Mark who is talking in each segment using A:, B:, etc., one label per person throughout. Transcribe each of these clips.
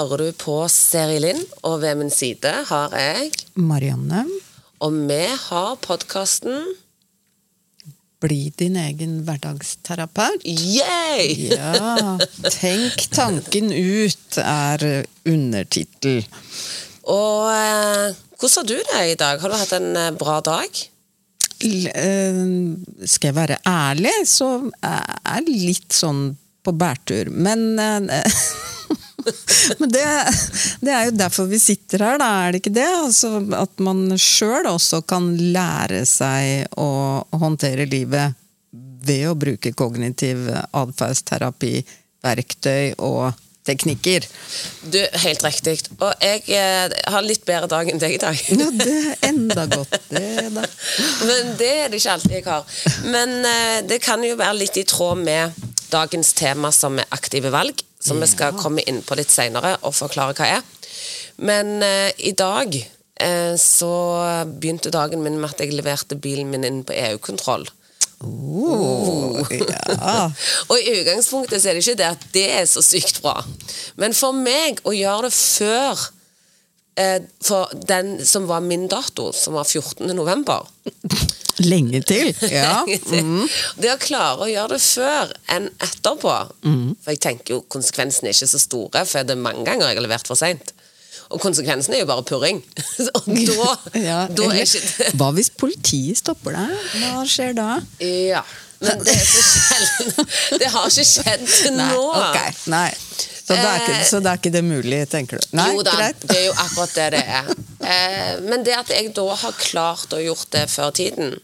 A: Hører du på Seri Linn, og ved min side har jeg
B: Marianne,
A: Og vi har podkasten
B: bli din egen hverdagsterapeut.
A: Yay!
B: Ja, tenk tanken ut er undertittel.
A: Og eh, hvordan har du det i dag? Har du hatt en eh, bra dag?
B: L eh, skal jeg være ærlig, så er jeg litt sånn på bærtur. Men eh, Men det, det er jo derfor vi sitter her, da, er det ikke det? Altså, at man sjøl også kan lære seg å håndtere livet ved å bruke kognitiv atferdsterapi, verktøy og teknikker.
A: Du, Helt riktig. Og jeg eh, har litt bedre dag enn deg i dag.
B: Ja, det er enda godt, det, da.
A: Men det er det ikke alltid jeg har. Men eh, det kan jo være litt i tråd med dagens tema, som er aktive valg. Som vi skal komme inn på litt seinere og forklare hva er. Men eh, i dag eh, så begynte dagen min med at jeg leverte bilen min inn på EU-kontroll.
B: Oh, ja.
A: Og i utgangspunktet så er det ikke det at det er så sykt bra. Men for meg å gjøre det før eh, for den som var min dato, som var 14. november
B: Lenge til. Ja.
A: Mm. Det å klare å gjøre det før enn etterpå For jeg tenker jo konsekvensene er ikke så store, for det er mange ganger jeg har levert for seint. Og konsekvensen er jo bare purring. Og da,
B: Ja,
A: da er ikke det
B: Hva hvis politiet stopper deg? Hva skjer da?
A: Ja. Men det er så sjelden. Det har ikke skjedd til
B: Nei,
A: nå.
B: ok, nei. Så, det ikke,
A: Eh,
B: så det er ikke det mulig, tenker du? Nei,
A: jo da,
B: greit.
A: det er jo akkurat det det er. Eh, men det at jeg da har klart å gjort det før tiden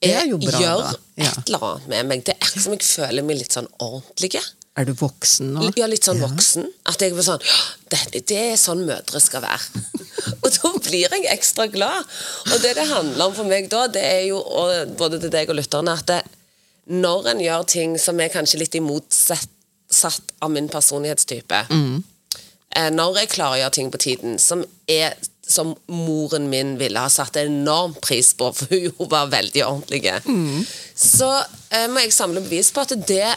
B: bra,
A: gjør
B: da. Ja.
A: et eller annet med meg. Det er akkurat som jeg føler meg litt sånn ordentlig.
B: Er du voksen nå?
A: Ja, litt sånn voksen. At jeg blir sånn «Ja, det, det er sånn mødre skal være. og da blir jeg ekstra glad. Og det det handler om for meg da, det er jo, både til deg og lytterne, at det, når en gjør ting som er kanskje litt i motsatt av min personlighetstype eh, Når jeg klarer å gjøre ting på tiden som er som moren min ville ha satt enorm pris på, for hun var veldig ordentlig. Så eh, må jeg samle bevis på at det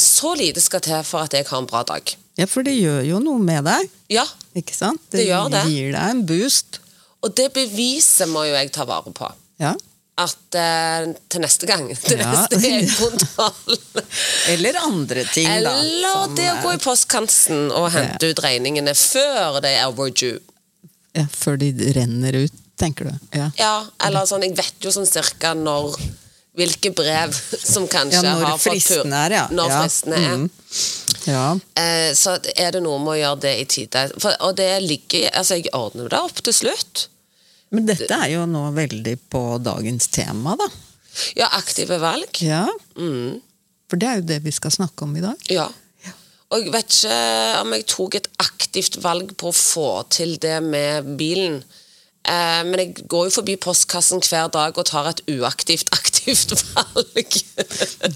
A: så lite skal til for at jeg har en bra dag.
B: Ja, for det gjør jo noe med deg,
A: Ja,
B: ikke sant?
A: Det gjør det.
B: gir deg en boost.
A: og det beviset må jo jeg ta vare på.
B: Ja.
A: At eh, til neste gang, til
B: Ja.
A: neste EU-kontroll
B: Eller andre ting, da.
A: Eller det å gå i
B: postkansen
A: postkassen og hente ut regningene før det er overdue.
B: Ja, Før de renner ut, tenker du. Ja.
A: Ja, eller sånn, jeg vet jo sånn cirka når Hvilke brev som kanskje
B: Ja,
A: har fått tur-
B: er, ja.
A: Når
B: Ja.
A: fristen er.
B: Mm. ja.
A: Eh, så er det noe med å gjøre det i tide. For, og det ligger Altså, jeg ordner det opp til slutt.
B: Men dette er jo nå veldig på dagens tema, da.
A: Ja, aktive valg.
B: Ja.
A: Mm.
B: For det er jo det vi skal snakke om i dag.
A: Ja. Og jeg vet ikke om jeg tok et aktivt valg på å få til det med bilen. Eh, men jeg går jo forbi postkassen hver dag og tar et uaktivt aktivt valg.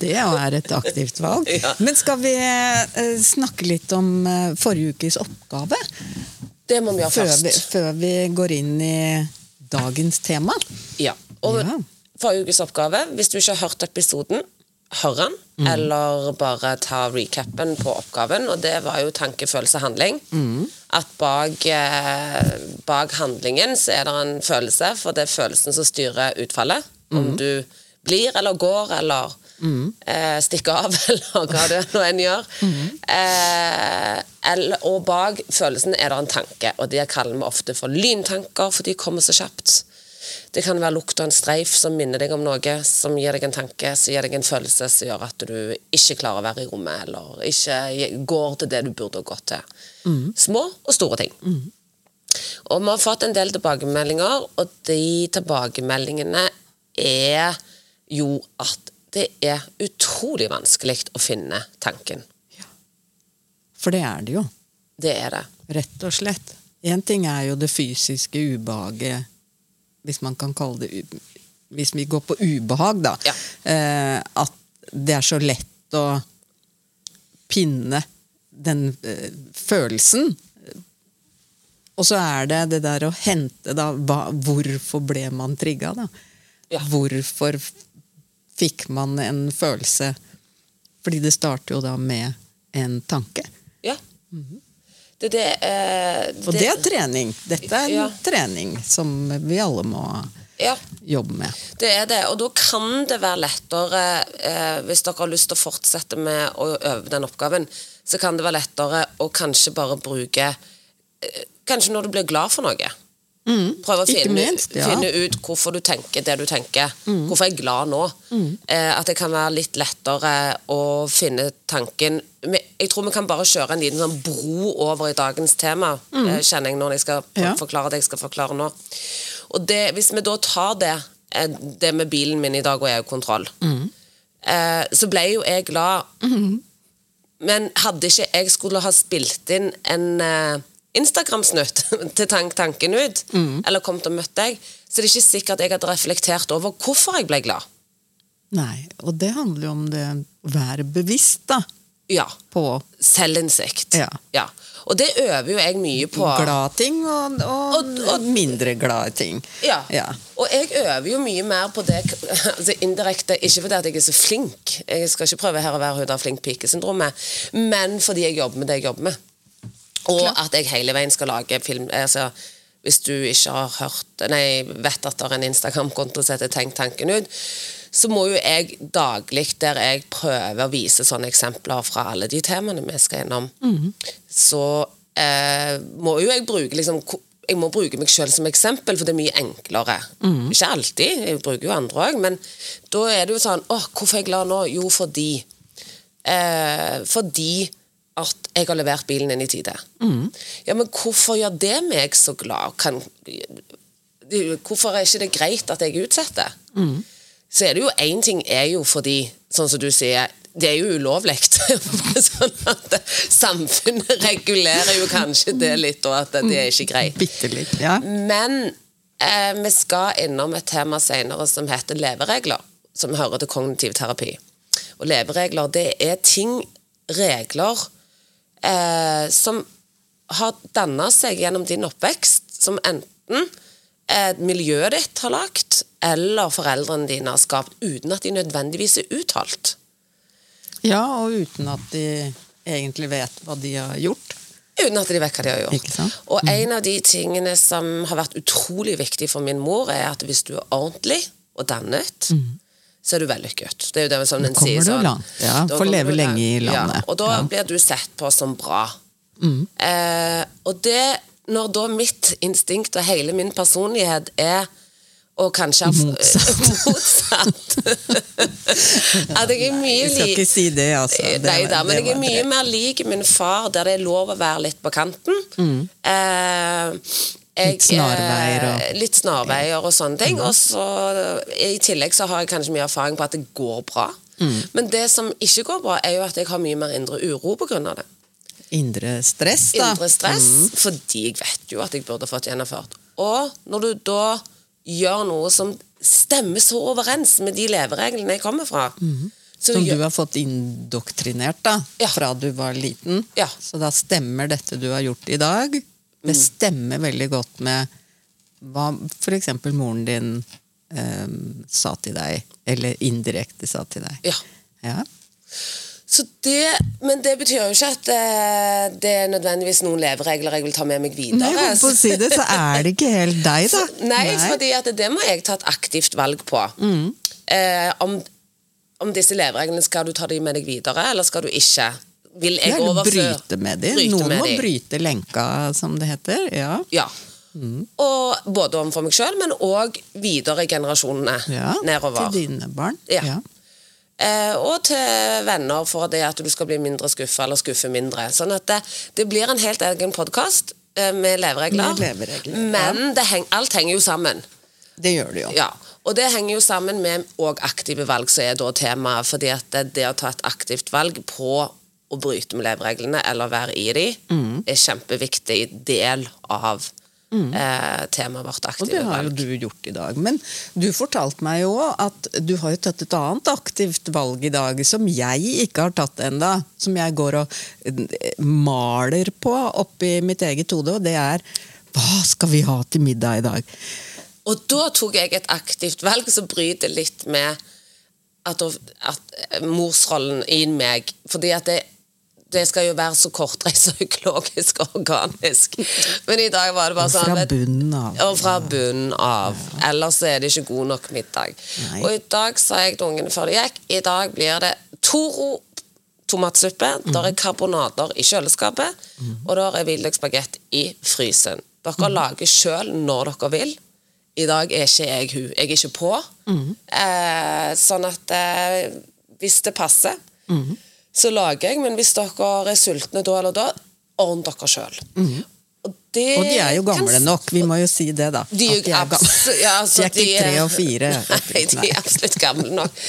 B: Det er et aktivt valg.
A: Ja.
B: Men skal vi eh, snakke litt om eh, forrige ukes oppgave?
A: Det må vi gjøre
B: Før
A: først.
B: vi, før vi går inn i dagens tema.
A: Ja. Og
B: Ja.
A: forrige ukes oppgave, hvis du ikke har hørt episoden, hør den,
B: Mm.
A: eller bare ta recapen på oppgaven. Og det var jo tanke, følelse, handling.
B: Mm.
A: At bak, eh, bak handlingen så er det en følelse, for det er følelsen som styrer utfallet.
B: Mm.
A: Om du blir eller går eller eh, stikker av, eller hva du nå enn gjør.
B: Mm.
A: Eh, eller, og bak følelsen er det en tanke, og det kaller vi ofte for lyntanker, for de kommer så kjapt. Det kan være lukt av en streif som minner deg om noe, som gir deg en tanke, som gir deg en følelse som gjør at du ikke klarer å være i rommet, eller ikke går til det du burde gått til. Små og store ting. Og vi har fått en del tilbakemeldinger, og de tilbakemeldingene er jo at det er utrolig vanskelig å finne tanken.
B: For det er det jo.
A: Det er det.
B: Rett og slett. Én ting er jo det fysiske ubehaget, hvis man kan kalle det Hvis vi går på ubehag, da.
A: Ja.
B: Eh, at det er så lett å pinne den eh, følelsen. Og så er det det der å hente da hva, Hvorfor ble man trigga, da?
A: Ja.
B: Hvorfor fikk man en følelse? Fordi det starter jo da med en tanke.
A: Ja. Det, det, eh,
B: Og det er trening. Dette er en
A: Ja.
B: trening som vi alle må
A: ja,
B: jobbe med.
A: det er det. Og da kan det være lettere, eh, hvis dere har lyst til å fortsette med å øve den oppgaven, så kan det være lettere å kanskje bare bruke eh, Kanskje når du blir glad for noe. Prøve å finne,
B: minst, ja.
A: finne ut hvorfor du tenker det du tenker. Hvorfor er jeg glad nå? Eh, at det kan være litt lettere å finne tanken Jeg tror vi kan bare kjøre en liten sånn bro over i dagens tema, eh, kjenner jeg når jeg skal
B: Ja.
A: forklare det jeg skal forklare nå. Og det, Hvis vi da tar det, eh, det med bilen min i dag og EU-kontroll, eh, så ble jo jeg glad. Men hadde ikke jeg skulle ha spilt inn en eh, Instagram-snutt til tank tanken ut, eller kommet og møtt deg, så det er ikke sikkert jeg hadde reflektert over hvorfor jeg ble glad.
B: Nei, og det handler jo om det å være bevisst da,
A: Ja.
B: på
A: Selvinnsikt.
B: Ja.
A: Og det øver jo jeg mye på.
B: glade ting og, og,
A: Og- og-
B: mindre glade ting.
A: Ja.
B: Ja.
A: Og jeg øver jo mye mer på det altså indirekte, ikke fordi at jeg er så flink, jeg skal ikke prøve her å være hun der flink pike-syndromet, men fordi jeg jobber med det jeg jobber med. Og at jeg hele veien skal lage film altså, Hvis du ikke har hørt Nei, vet at det er en Instagram-konto som heter Tenk tanken ut, så må jo jeg daglig, der jeg prøver å vise sånne eksempler fra alle de temaene vi skal gjennom, så eh, må jo jeg bruke liksom jeg må bruke meg selv som eksempel, for det er mye enklere. Ikke alltid, jeg bruker jo andre òg, men da er det jo sånn Å, hvorfor er jeg glad nå? Jo, fordi eh, Fordi at jeg har levert bilen inn i tide. Ja, men hvorfor gjør det meg så glad? Kan, hvorfor er ikke det greit at jeg utsetter? Så er det jo én ting er jo fordi, sånn som du sier, det er jo ulovlig. sånn at samfunnet regulerer jo kanskje det litt, og at det er ikke greit.
B: Bitte litt. Ja.
A: Men eh, vi skal innom et tema senere som heter leveregler, som hører til kognitiv terapi. Og leveregler, det er ting, regler, eh, som har danna seg gjennom din oppvekst, som enten eh, miljøet ditt har lagt, eller foreldrene dine har skapt, uten at de nødvendigvis er uttalt.
B: ja, og uten at de egentlig vet hva de har gjort.
A: Uten at de vet hva de har gjort.
B: Ikke sant? Mm.
A: Og en av de tingene som har vært utrolig viktig for min mor, er at hvis du er ordentlig og dannet, så er du vellykket. Det er jo det som den
B: Mm.
A: sier sånn.
B: Ja, får leve lenge i landet.
A: Ja, og da
B: Ja. Mm.
A: blir du sett på som bra. Eh, og det, når da mitt instinkt og hele min personlighet er og kanskje
B: Motsatt.
A: motsatt. At jeg er mye
B: Jeg skal ikke si det, altså. Det
A: Nei da, men jeg er mye
B: det.
A: mer lik min far, der det er lov å være litt på kanten. Eh, jeg,
B: Mm. Litt snarveier og-
A: eh, Litt snarveier og sånne ting. Og så I tillegg så har jeg kanskje mye erfaring på at det går bra.
B: Mm.
A: Men det som ikke går bra, er jo at jeg har mye mer indre uro pga. det.
B: Indre stress, da.
A: Indre stress, fordi jeg vet jo at jeg burde fått gjennomført. Og når du da gjør noe som stemmer så overens med de levereglene jeg kommer fra så
B: Som du har fått indoktrinert da,
A: Ja.
B: fra du var liten.
A: Ja.
B: Så da stemmer dette du har gjort i dag. Det
A: Mm.
B: stemmer veldig godt med hva f.eks. moren din eh, sa til deg, eller indirekte sa til deg.
A: Ja.
B: Ja.
A: Så det, men det betyr jo ikke at eh, det er nødvendigvis noen leveregler jeg vil ta med meg videre.
B: Nei, på å si det, så er det ikke helt deg, da.
A: Nei, fordi det, det må jeg ta et aktivt valg på.
B: Mm.
A: Eh, om, om disse levereglene, skal du ta dem med deg videre, eller skal du ikke? Vil jeg
B: Ja, eller
A: overføre-
B: bryte med dem.
A: Bryte
B: Noen
A: med
B: må
A: de.
B: bryte lenka, som det heter. Ja.
A: Ja. Og både overfor meg sjøl, men òg videre i generasjonene
B: ja.
A: nedover.
B: Til dine barn.
A: Ja. Eh, og til venner for det at du skal bli mindre skuffa eller skuffe mindre. Sånn at det, det blir en helt egen podkast eh, med leveregler.
B: Med leveregler,
A: Men det heng, alt henger jo sammen.
B: Det gjør det jo.
A: Ja, og det henger jo sammen med og aktive valg, som er da temaet. fordi at det, det å ta et aktivt valg på å bryte med levereglene eller være i de,
B: Mm.
A: er kjempeviktig del av eh, temaet vårt aktive valg.
B: Og det har jo du gjort i dag. Men du fortalte meg jo at du har jo tatt et annet aktivt valg i dag, som jeg ikke har tatt enda, Som jeg går og eh, maler på oppi mitt eget hode, og det er Hva skal vi ha til middag i dag?
A: Og da tok jeg et aktivt valg som bryter litt med at, at morsrollen i meg Fordi at det, det skal jo være så kortreist og økologisk og organisk. Men i dag var det bare
B: Og
A: sånn
B: fra
A: vet-
B: bunnen av.
A: Og fra bunnen av. Ellers er det ikke god nok middag.
B: Nei.
A: Og i dag sa jeg til ungene før de gikk, i dag blir det Toro tomatsuppe, der er karbonader i kjøleskapet, og der er hvitløkspagett i frysen. Dere lager sjøl når dere vil. I dag er ikke jeg hun. Jeg er ikke på. Eh, sånn at eh, hvis det passer, så lager jeg, men hvis dere er sultne da eller da, ordn dere sjøl. Og, det
B: Og de er jo gamle nok, vi må jo si det, da.
A: de er
B: gamle.
A: abs- ja, altså,
B: de er ikke tre og fire.
A: Nei, de er absolutt gamle nok.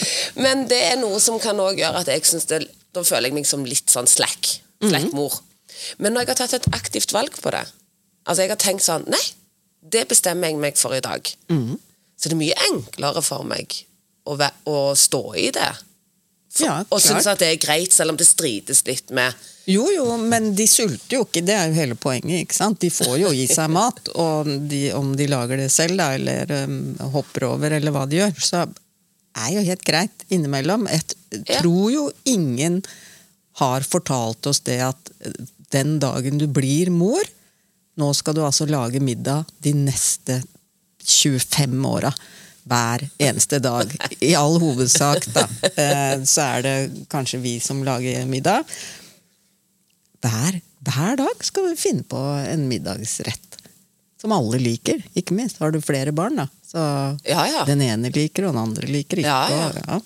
A: Men det er noe som kan også gjøre at jeg synes det Da føler jeg meg som litt sånn slack.
B: Mhm.
A: Slack mor. Men når jeg har tatt et aktivt valg på det Altså jeg har tenkt sånn Nei, det bestemmer jeg meg for i dag.
B: Mhm.
A: Så det er mye enklere for meg å, å stå i det.
B: Ja,
A: Og synes at det er greit, selv om det strides litt med
B: Jo, jo, men de sulter jo ikke. Det er jo hele poenget. ikke sant? De får jo i seg mat, og de, om de lager det selv, da, eller um, hopper over, eller hva de gjør, så er jo helt greit innimellom. Jeg tror jo ingen har fortalt oss det at eh, den dagen du blir mor, nå skal du altså lage middag de neste 25 åra. Hver eneste dag. I all hovedsak, da. Eh, Så er det kanskje vi som lager middag. Hver, hver dag skal vi finne på en middagsrett. Som alle liker, ikke minst. Har du flere barn, da. Så
A: Ja, ja.
B: den ene liker, og den andre liker ikke.
A: Ja, ja.
B: Og, ja.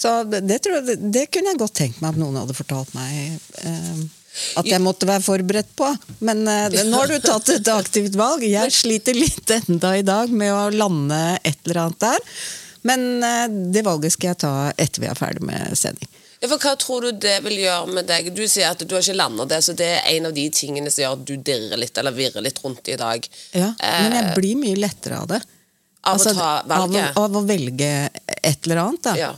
B: Så det, det, tror jeg, det, det kunne jeg godt tenkt meg at noen hadde fortalt meg. Eh, at jeg måtte være forberedt på. Men eh, det- nå har du tatt et aktivt valg. Jeg sliter litt enda i dag med å lande et eller annet der. Men eh, det valget skal jeg ta etter vi er ferdig med sending.
A: Ja, for Hva tror du det vil gjøre med deg? Du sier at du har ikke landa det, så det er en av de tingene som gjør at du dirrer litt, eller virrer litt rundt i dag.
B: Ja, men jeg
A: Eh,
B: blir mye lettere av det.
A: Av å
B: ta
A: ta
B: Av,
A: valget?
B: av å velge et eller annet. Da.
A: ja.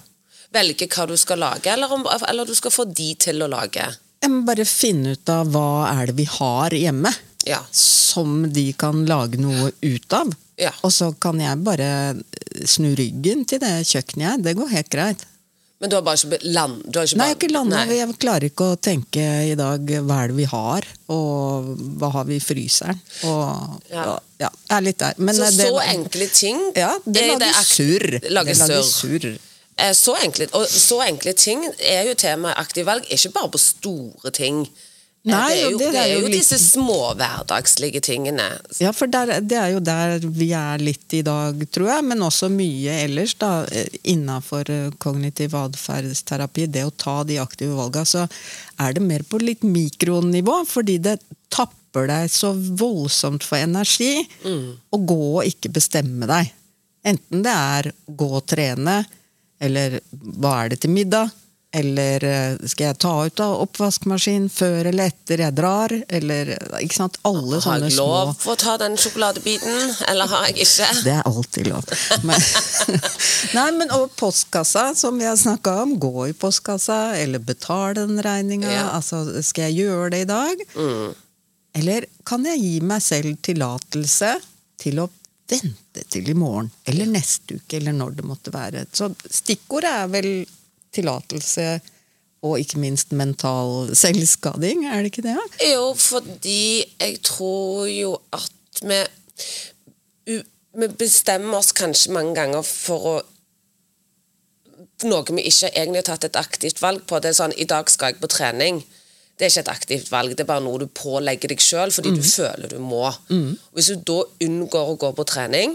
A: Velge hva du skal lage, eller, om, eller du skal få de til å lage.
B: Jeg må bare finne ut av hva er det vi har hjemme,
A: Ja.
B: som de kan lage noe ut av.
A: Ja.
B: Og så kan jeg bare snu ryggen til det kjøkkenet. jeg. Det går helt greit.
A: Men du har bare ikke land... Har ikke
B: Nei, jeg ikke landet. Jeg klarer ikke å tenke i dag hva er det vi har, og hva har vi i fryseren. Og,
A: Ja.
B: Og, ja, jeg er litt der. Men
A: Så
B: eh, det,
A: så enkle ting
B: Ja, det
A: det
B: lager surr.
A: Lager surr. Eh, Så enkle, og så enkle ting er jo temaet aktiv valg, ikke bare på store ting. Eh,
B: Nei,
A: det er jo,
B: det
A: det
B: er
A: er
B: jo
A: disse små hverdagslige tingene.
B: Ja, for der, det er jo der vi er litt i dag, tror jeg. Men også mye ellers, da. Innafor kognitiv atferdsterapi. Det å ta de aktive valga. Så er det mer på litt mikronivå, fordi det tapper deg så voldsomt for energi å gå og ikke bestemme deg. Enten det er gå og trene, eller hva er det til middag? Eller eh, skal jeg ta ut av oppvaskmaskinen før eller etter jeg drar? Eller ikke sant? Alle
A: Har
B: sånne
A: jeg
B: små
A: lov å ta den sjokoladebiten, eller har jeg ikke?
B: Det er alltid lov. Men, nei, men og postkassa, som vi har snakka om. Gå i postkassa, eller betale den regninga.
A: Ja.
B: Altså, skal jeg gjøre det i dag?
A: Mm.
B: Eller kan jeg gi meg selv tillatelse til å vente til i morgen? Eller neste uke, eller når det måtte være. Så stikkordet er vel tillatelse og ikke minst mental selvskading, er det ikke det?
A: Jo, fordi jeg tror jo at vi Vi bestemmer oss kanskje mange ganger for å Noe vi ikke egentlig har tatt et aktivt valg på. Det er sånn I dag skal jeg på trening. Det er ikke et aktivt valg, det er bare noe du pålegger deg sjøl fordi du føler du må. Mm. Hvis du da unngår å gå på trening,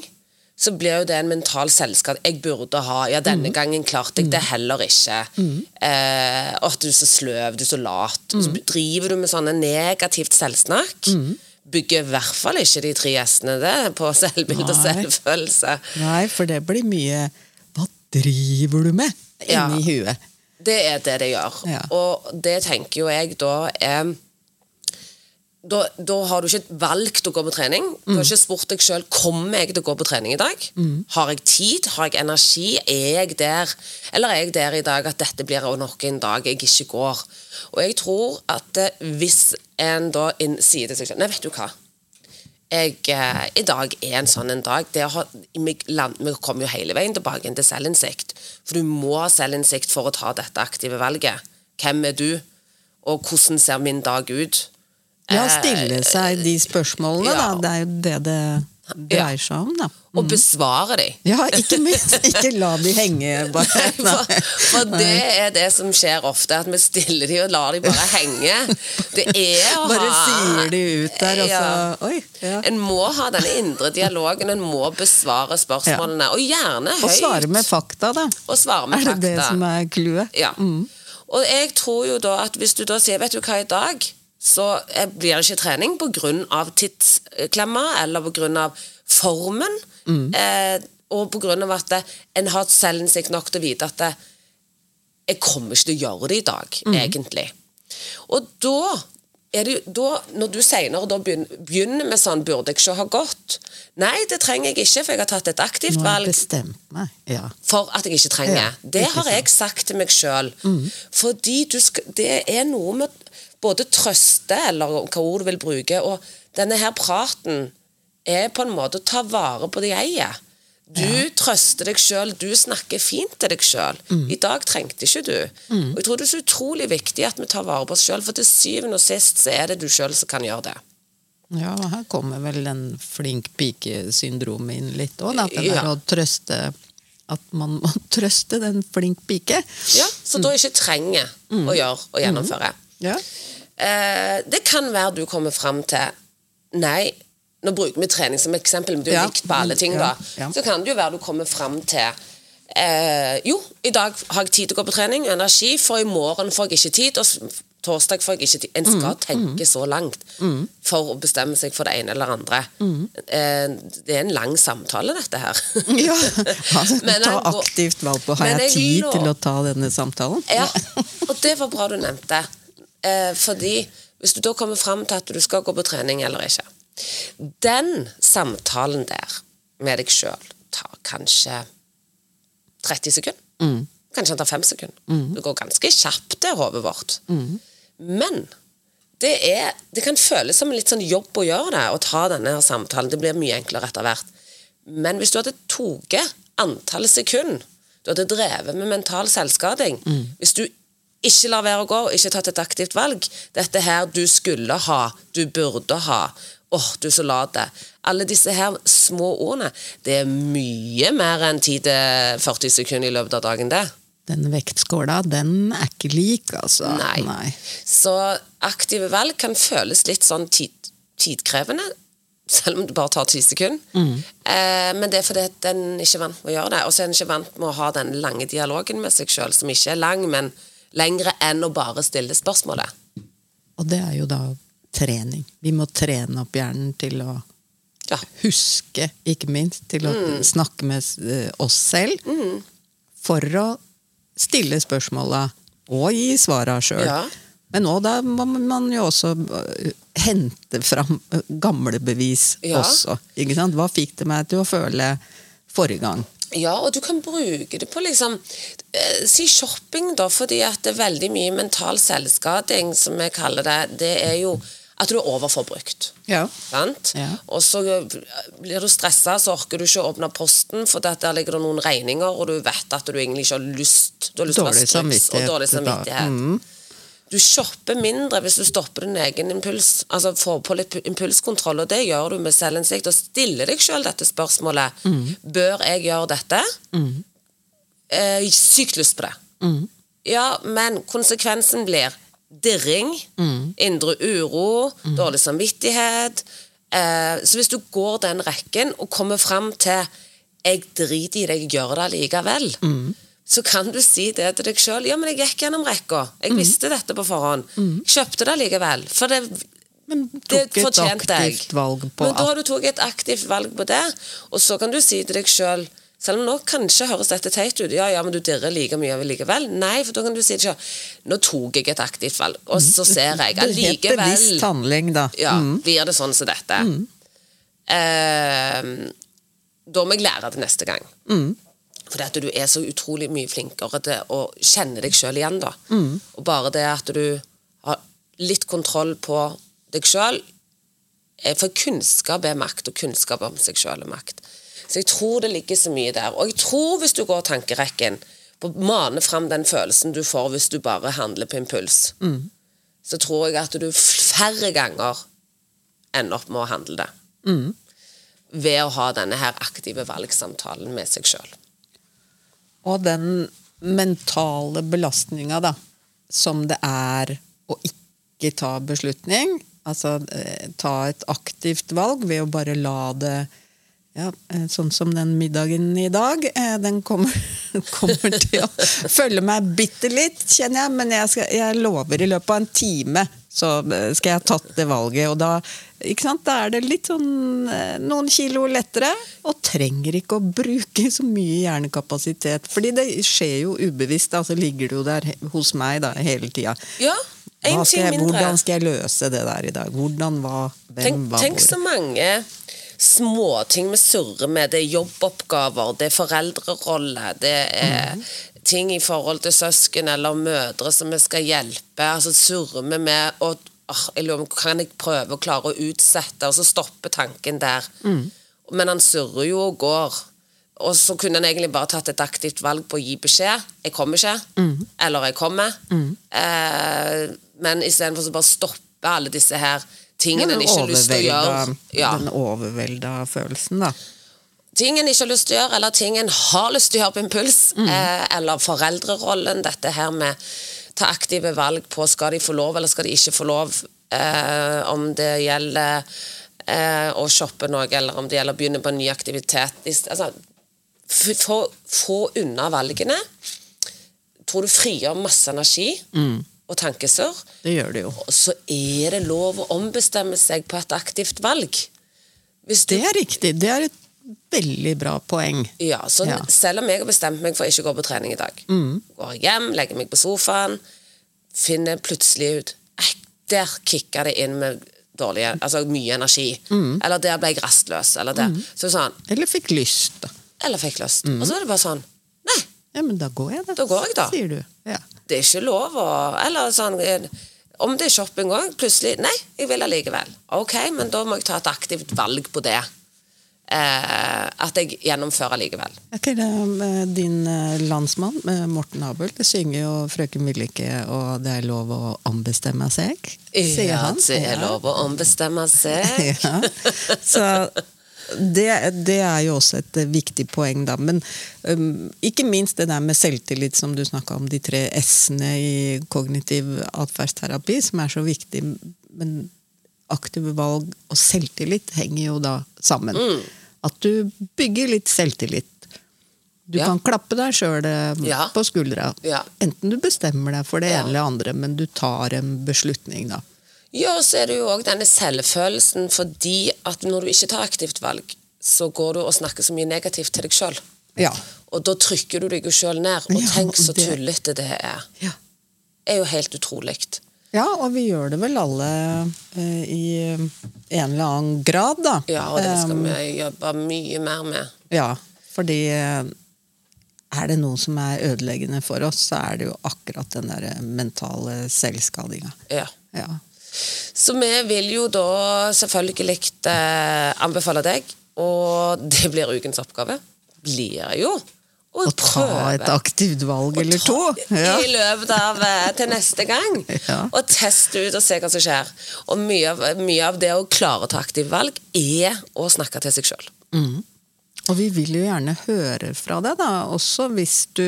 A: så blir jo det en mental selvskade. Jeg burde ha Ja, denne gangen klarte jeg det heller ikke. Eh, å, du er så sløv, du er så lat. Så driver du med sånne negativt selvsnakk. Bygger i hvert fall ikke de tre gjestene det på selvbilde og selvfølelse.
B: Nei, for det blir mye Hva driver du med
A: Ja.
B: inni huet?
A: Det er det det gjør.
B: Ja.
A: Og det tenker jo jeg da er da, da har du ikke valgt å gå på trening. Du har ikke spurt deg sjøl kommer jeg til å gå på trening i dag. Har jeg tid? Har jeg energi? Er jeg der? Eller er jeg der i dag at dette blir nok en dag jeg ikke går? Og jeg tror at eh, hvis en da sier til seg selv Nei, vet du hva. Jeg, eh, I dag er en sånn en dag. Det har, vi, land, vi kommer jo hele veien tilbake til selvinnsikt. For du må ha selvinnsikt for å ta dette aktive valget. Hvem er du? Og hvordan ser min dag ut?
B: Ja,
A: Eh,
B: stille seg de spørsmålene,
A: ja.
B: da. Det er jo det det dreier seg om, da.
A: Og besvare dem.
B: Ja, ikke minst. Ikke la de henge, bare.
A: For, for det er det som skjer ofte, at vi stiller de og lar de bare henge. Det er å
B: Bare
A: ha
B: sier de ut der, og så
A: Ja.
B: Oi. Ja.
A: En må ha denne indre dialogen, en må besvare spørsmålene. Og gjerne høyt.
B: Og svare med fakta, da.
A: Og svare med
B: Er det det som er clouet?
A: Ja. Og jeg tror jo da at hvis du da sier Vet du hva, i dag så blir det ikke trening pga. tidsklemma eller pga. formen. Eh, og pga. at en har selvinnsikt nok til å vite at det, jeg kommer ikke til å gjøre det i dag, egentlig. Og da er det da, når du senere da begynner, begynner med sånn 'burde jeg ikke ha gått'? Nei, det trenger jeg ikke, for jeg har tatt et aktivt valg.
B: Ja.
A: for at jeg ikke trenger.
B: Ja,
A: det har jeg sagt til meg sjøl. Fordi du skal, det er noe med både trøste, eller hva ord du vil bruke, og denne her praten er på en måte å ta vare på det jeg er. Du trøster deg sjøl, du snakker fint til deg sjøl. I dag trengte ikke du. Og jeg tror det er så utrolig viktig at vi tar vare på oss sjøl, for til syvende og sist så er det du sjøl som kan gjøre det.
B: ja, her kommer vel den flink pike-syndromet inn litt òg, at det
A: Ja.
B: å trøste At man må trøste den flink pike.
A: Ja, Så da ikke trenger å gjøre og gjennomføre.
B: Ja.
A: Eh, det kan være du kommer fram til Nei, nå bruker vi trening som eksempel, men det er jo
B: Ja.
A: likt på alle ting, da.
B: ja.
A: Så kan det jo være du kommer fram til eh, Jo, i dag har jeg tid til å gå på trening, energi, for i morgen får jeg ikke tid, og torsdag får jeg ikke tid. En skal
B: Mm.
A: tenke så langt for å bestemme seg for det ene eller andre. Eh, det er en lang samtale, dette her.
B: Mm. ja. Altså, ta aktivt valg på Har jeg
A: jeg
B: tid
A: lov...
B: til å ta denne samtalen?
A: Ja, og det var bra du nevnte. Eh, fordi hvis du da kommer fram til at du skal gå på trening eller ikke Den samtalen der med deg sjøl tar kanskje 30 sekunder. Kanskje den tar 5 sekunder. Det går ganske kjapt, det hodet vårt. Men det, er, det kan føles som en litt sånn jobb å gjøre det, å ta denne her samtalen. Det blir mye enklere etter hvert. Men hvis du hadde tatt antallet sekunder du hadde drevet med mental selvskading Hvis du ikke lar være å gå ikke tatt et aktivt valg Dette her du skulle ha, du burde ha Åh, du så late. Alle disse her små ordene. Det er mye mer enn 10-40 sekunder i løpet av dagen, det.
B: Den vektskåla, den er ikke lik, altså.
A: Nei. Så aktive valg kan føles litt sånn tid, tidkrevende. Selv om det bare tar ti sekunder. Eh, men det er fordi at en ikke er vant med å gjøre det. Og så er den ikke vant med å ha den lange dialogen med seg sjøl, som ikke er lang, men lengre enn å bare stille spørsmålet.
B: Og det er jo da trening. Vi må trene opp hjernen til å
A: Ja.
B: huske, ikke minst, til å snakke med eh, oss selv. For å stille spørsmåla og gi svara sjøl.
A: Ja.
B: Men nå da må man jo også eh, hente fram eh, gamle bevis
A: Ja.
B: også. Hva fikk det meg til å føle forrige gang?
A: Ja, og du kan bruke det på liksom eh, Si shopping, da, fordi at det er veldig mye mental selvskading, som jeg kaller det. Det er jo at du er overforbrukt.
B: Ja.
A: Sant?
B: Ja.
A: Og så blir du stressa, så orker du ikke å åpne posten, for der ligger det noen regninger, og du vet at du egentlig ikke har lyst Du har lyst til å ha struks, og dårlig samvittighet. Du shopper mindre hvis du stopper din egen impuls, altså får på litt impulskontroll, og det gjør du med selvinnsikt. Og stiller deg sjøl dette spørsmålet Bør jeg gjøre dette? Eh, sykt lyst på det. Ja, men konsekvensen blir dirring, indre uro, dårlig samvittighet. Eh, så hvis du går den rekken og kommer fram til 'jeg driter i det, jeg gjør det likevel', så kan du si det til deg sjøl. 'Ja, men jeg gikk gjennom rekka. Jeg visste dette på forhånd. Jeg kjøpte det likevel.' For det,
B: Men
A: det fortjente jeg. Men da har du tatt et aktivt valg på det, og så kan du si til deg sjøl selv om nå kanskje høres dette teit ut, ja, ja, men du dirrer like mye likevel. Nei, for da kan du si til selv nå tok jeg et aktivt valg, og så ser jeg
B: Det het bevisst
A: allikevel
B: handling, da.
A: ja,
B: Mm.
A: blir det sånn som dette. Eh, da må jeg lære det neste gang.
B: Mm.
A: Fordi at du er så utrolig mye flinkere til å kjenne deg sjøl igjen, da.
B: Mm.
A: Og bare det at du har litt kontroll på deg sjøl For kunnskap er makt, og kunnskap om seg sjøl er makt. Så jeg tror det ligger så mye der. Og jeg tror hvis du går tankerekken, på å mane fram den følelsen du får hvis du bare handler på impuls, så tror jeg at du færre ganger ender opp med å handle det.
B: Mm.
A: Ved å ha denne her aktive valgsamtalen med seg sjøl.
B: Og den mentale belastninga, som det er å ikke ta beslutning, altså eh, ta et aktivt valg ved å bare la det ja, eh, Sånn som den middagen i dag. eh, Den kommer, kommer til å følge meg bitte litt, kjenner jeg. Men jeg, skal, jeg lover i løpet av en time så skal jeg ha tatt det valget. Og da, da er det litt sånn eh, noen kilo lettere. Og trenger ikke å bruke så mye hjernekapasitet. Fordi det skjer jo ubevisst. Da, så ligger det jo der hos meg da, hele tida.
A: Ja, én ting
B: jeg-
A: mindre.
B: Hvordan skal jeg løse det der i dag? Hvordan, hva, hvem,
A: Tenk,
B: hva,
A: tenk så mange småting vi surrer med. Det er jobboppgaver, det er foreldrerolle, det er
B: Mhm.
A: ting i forhold til søsken eller mødre som vi skal hjelpe. Altså surrer vi med og «Åh, jeg lurer, Kan jeg prøve å klare å utsette, og så stopper tanken der.
B: Mm.
A: Men han surrer jo og går. Og så kunne han egentlig bare tatt et aktivt valg på å gi beskjed. 'Jeg kommer ikke',
B: Mm.
A: eller 'jeg kommer'. Eh, men istedenfor så bare stoppe alle disse her tingene en ikke har lyst til å gjøre. Ja.
B: Den overvelda følelsen, da.
A: Ting en ikke har lyst til å gjøre, eller ting en har lyst til å gjøre på impuls.
B: Mm.
A: Eh, eller foreldrerollen. Dette her med ta aktive valg på skal de få lov, eller skal de ikke få lov. Eh, om det gjelder eh, å shoppe noe, eller om det gjelder å begynne på en ny aktivitet. Altså, få, få unna valgene. Tror du frigjør masse energi
B: Mm.
A: og tankesurr.
B: Det gjør det jo.
A: Så er det lov å ombestemme seg på et aktivt valg. Du
B: Det er riktig. Det er et veldig bra poeng.
A: Ja, så
B: Ja. Mm.
A: selv om jeg har bestemt meg for å ikke gå på trening i dag, går hjem, legger meg på sofaen, finner plutselig ut Der kicka det inn med dårlig, altså mye energi.
B: Mm.
A: Eller der ble jeg rastløs. Eller der. Så sånn,
B: Eller fikk lyst,
A: eller fikk lyst.
B: Mm.
A: Og så er det bare sånn Nei,
B: Ja, men da går jeg, da.
A: Da går jeg, da.
B: Sier du. Ja.
A: det er ikke lov å Eller sånn eh, Om det er shopping òg, plutselig Nei, jeg vil allikevel. Ok, men da må jeg ta et aktivt valg på det. Eh, at jeg gjennomfører likevel.
B: Okay, med din eh, landsmann, Morten Abel? Det synger jo 'Frøken Villike', og det er lov å ombestemme seg, sier
A: ja,
B: han.
A: det er lov å ombestemme seg.
B: ja. Så det, det er jo også et eh, viktig poeng, da. Men um, ikke minst det der med selvtillit, som du snakka om, de tre s-ene i kognitiv atferdsterapi, som er så viktig. Men aktive valg og selvtillit henger jo da sammen.
A: Mm.
B: At du bygger litt selvtillit. Du
A: Ja.
B: kan klappe deg sjøl
A: Ja.
B: på skuldra.
A: Ja.
B: Enten du bestemmer deg for det ene eller andre, men du tar en beslutning, da.
A: Ja, og så er det jo òg denne selvfølelsen, fordi at når du ikke tar aktivt valg, så går du og snakker så mye negativt til deg sjøl.
B: Ja.
A: Og da trykker du deg jo sjøl ned. Og tenk så tullete det er.
B: ja.
A: Det er jo helt utrolig.
B: Ja, og vi gjør det vel alle eh, i en eller annen grad, da.
A: Ja, og det skal
B: Um,
A: vi jobbe mye mer med.
B: Ja, fordi eh, er det noe som er ødeleggende for oss, så er det jo akkurat den der mentale selvskadinga.
A: Ja.
B: Ja.
A: Så vi vil jo da selvfølgelig eh, anbefale deg, og det blir ukens oppgave, blir jo Å
B: ta et aktivt valg eller to. Ja.
A: I løpet av eh, til neste gang.
B: Ja.
A: Og teste ut og se hva som skjer. Og mye av, mye av det å klare å ta aktive valg, er å snakke til seg sjøl.
B: Og vi vil jo gjerne høre fra deg, da, også hvis du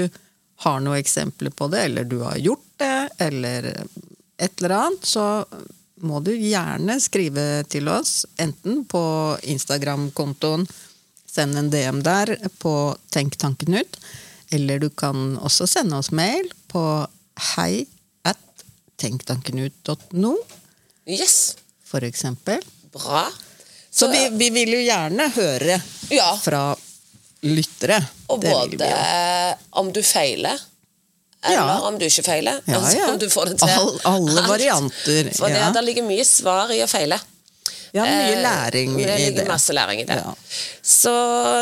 B: har noen eksempler på det, eller du har gjort det, eller et eller annet, så må du gjerne skrive til oss, enten på Instagram-kontoen, send en DM der på Tenk tanken ut, eller du kan også sende oss mail på hei at tenktankenut.no,
A: Yes,
B: for eksempel.
A: bra.
B: Så vi, vi vil jo gjerne høre
A: Ja.
B: fra lyttere.
A: Og
B: Det
A: både om du feiler, eller
B: Ja.
A: om du ikke feiler.
B: Ja,
A: altså om du får det til.
B: All- alle varianter,
A: For det, det ligger mye svar i å feile.
B: Ja, mye
A: Eh,
B: læring
A: det
B: i det.
A: masse læring i det.
B: Ja.
A: Så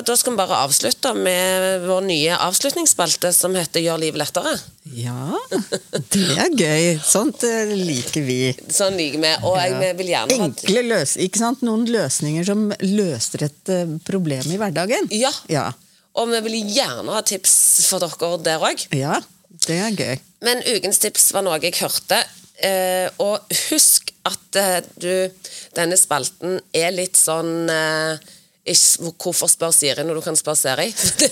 A: da skal vi bare avslutte med vår nye avslutningsspalte som heter Gjør livet lettere.
B: Ja, det er gøy. Sånt eh, liker vi.
A: Sånn liker vi. Og jeg
B: Ja.
A: vil gjerne ha
B: Enkle løs ikke sant? Noen løsninger som løser et eh, problem i hverdagen.
A: Ja.
B: Ja,
A: Og vi vil gjerne ha tips for dere der òg.
B: ja det er gøy.
A: Men ukens tips var noe jeg hørte Eh, og husk at eh, du Denne spalten er litt sånn eh, ikke, Hvorfor spør Siri når du kan spørre Siri? det,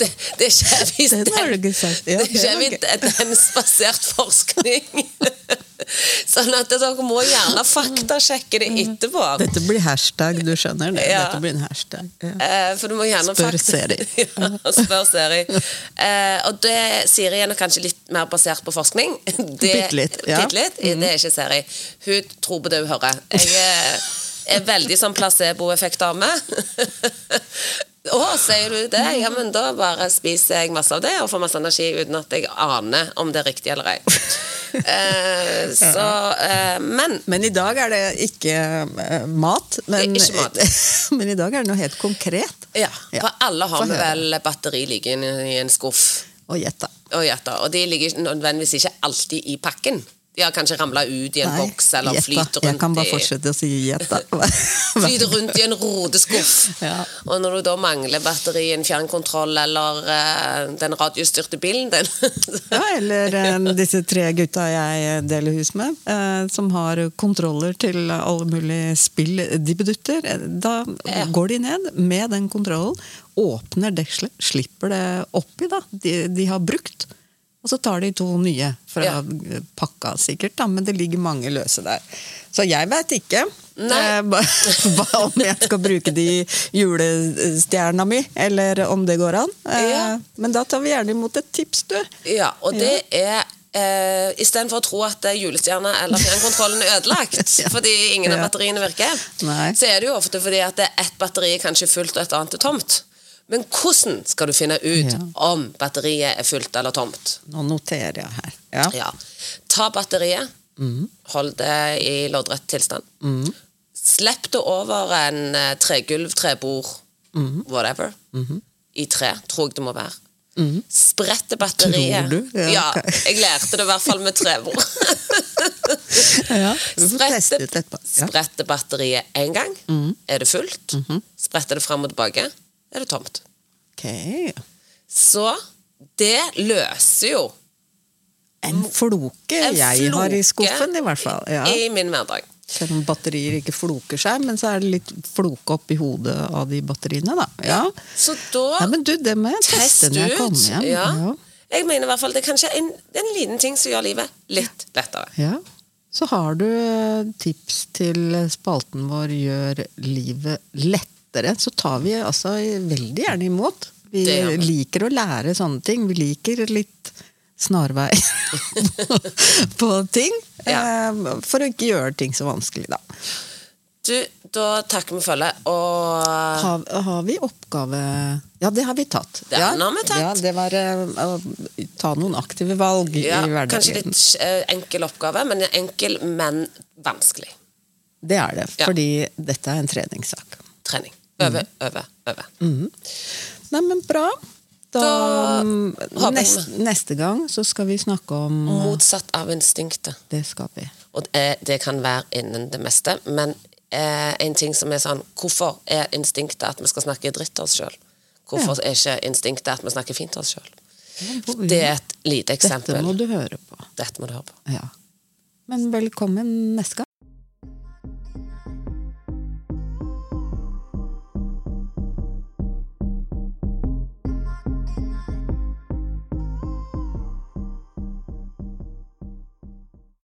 A: det, det, er ikke
B: sagt. Ja,
A: det er ikke
B: det var
A: spasert forskning. sånn at dere må gjerne faktasjekke det etterpå.
B: Dette blir hashtag, du skjønner det.
A: Ja.
B: Dette blir en hashtag. Ja.
A: Eh, for du må gjerne
B: Spør Siri.
A: ja, spør Siri. Eh, og det, Siri er nok kanskje litt mer basert på forskning. Det,
B: Bitte litt, ja. Mm.
A: Bitte litt. Det er ikke Siri. Hun tror på det hun hører. Jeg er, er veldig sånn placeboeffekt-dame. Å, sier du det? Ja, men da bare spiser jeg masse av det og får masse energi uten at jeg aner om det er riktig eller ei. Eh, så eh, Men
B: Men i dag er det ikke eh, mat. Men,
A: ikke mat.
B: men i dag er det noe helt konkret.
A: ja, for alle har vi vel batteri liggende i en skuff.
B: Og gjetta.
A: Og hjerter. Og de ligger nødvendigvis ikke alltid i pakken. Har kanskje ramle ut i en boks eller
B: jetta. flyte
A: rundt
B: i
A: Jeg
B: kan bare fortsette å si gjette.
A: flyte rundt i en rodeskuff.
B: Ja.
A: Og når du da mangler batteri en fjernkontroll eller uh, den radiostyrte bilen din
B: Ja, eller uh, disse tre gutta jeg deler hus med, uh, som har kontroller til alle mulige spill de bedutter. Da
A: Ja.
B: går de ned med den kontrollen, åpner dekselet, slipper det oppi da, de, de har brukt. Og så tar de to nye fra
A: Ja.
B: pakka, sikkert, da, men det ligger mange løse der. Så jeg veit ikke eh, hva- om jeg skal bruke de julestjerna mi, eller om det går an. Eh,
A: Ja.
B: Men da tar vi gjerne imot et tips, du.
A: Ja, og det er eh, Istedenfor å tro at eh, julestjerna eller fjernkontrollen er ødelagt
B: Ja.
A: fordi ingen av batteriene virker,
B: Nei.
A: så er det jo ofte fordi at ett batteri er kanskje fullt og et annet er tomt. Men hvordan skal du finne ut
B: Ja.
A: om batteriet er fullt eller tomt?
B: Nå noterer jeg her. Ja.
A: Ja. Ta batteriet,
B: Mm.
A: hold det i loddrett tilstand. Slipp det over en eh, tregulv, trebord,
B: Mm.
A: whatever,
B: Mm-hmm.
A: i tre, tror jeg det må være. Mm. Sprette batteriet.
B: Tror du? Ja,
A: Ja,
B: ok.
A: jeg lærte det i hvert fall med trebord.
B: Ja,
A: Sprette, sprette batteriet én gang. Er det fullt?
B: Mm-hmm.
A: Sprette det fram og tilbake. Er det tomt?
B: Okay.
A: Så det løser jo
B: En floke
A: en
B: jeg har i skuffen, i hvert fall. Ja.
A: i min hverdag.
B: Selv om batterier ikke floker seg, men så er det litt floke oppi hodet av de batteriene, da. Ja.
A: Så da
B: ja, men du, det må jeg teste når jeg kommer hjem.
A: Ja.
B: Ja.
A: Jeg mener i hvert fall det er kanskje en, en liten ting som gjør livet litt lettere.
B: Ja. Så har du eh, tips til spalten vår Gjør livet lettere, så tar vi altså veldig gjerne imot. Vi
A: Det
B: liker å lære sånne ting. Vi liker litt snarvei på ting.
A: Ja.
B: eh, For å ikke gjøre ting så vanskelig, da.
A: Du, da takker vi følget, og
B: Har, har vi oppgave Ja, det har vi tatt.
A: Den
B: ja,
A: har vi tatt.
B: Ja, det var eh, å ta noen aktive valg
A: ja,
B: i hverdagen.
A: kanskje litt eh, enkel oppgave, men enkel, men vanskelig.
B: Det er det, fordi dette er en treningssak.
A: Trening. Øve,
B: Mm.
A: øve, øve.
B: Nei, men bra. Da,
A: Da
B: nest, neste, gang så skal vi snakke om
A: Motsatt av instinktet.
B: Det skal vi.
A: Og det, det kan være innen det meste, men eh, en ting som er sånn Hvorfor er instinktet at vi skal snakke dritt til oss sjøl? Hvorfor er ikke instinktet at vi snakker fint til oss sjøl? Det er et lite eksempel.
B: Dette må du høre på.
A: Dette må du høre på.
B: Ja. Men velkommen neste gang.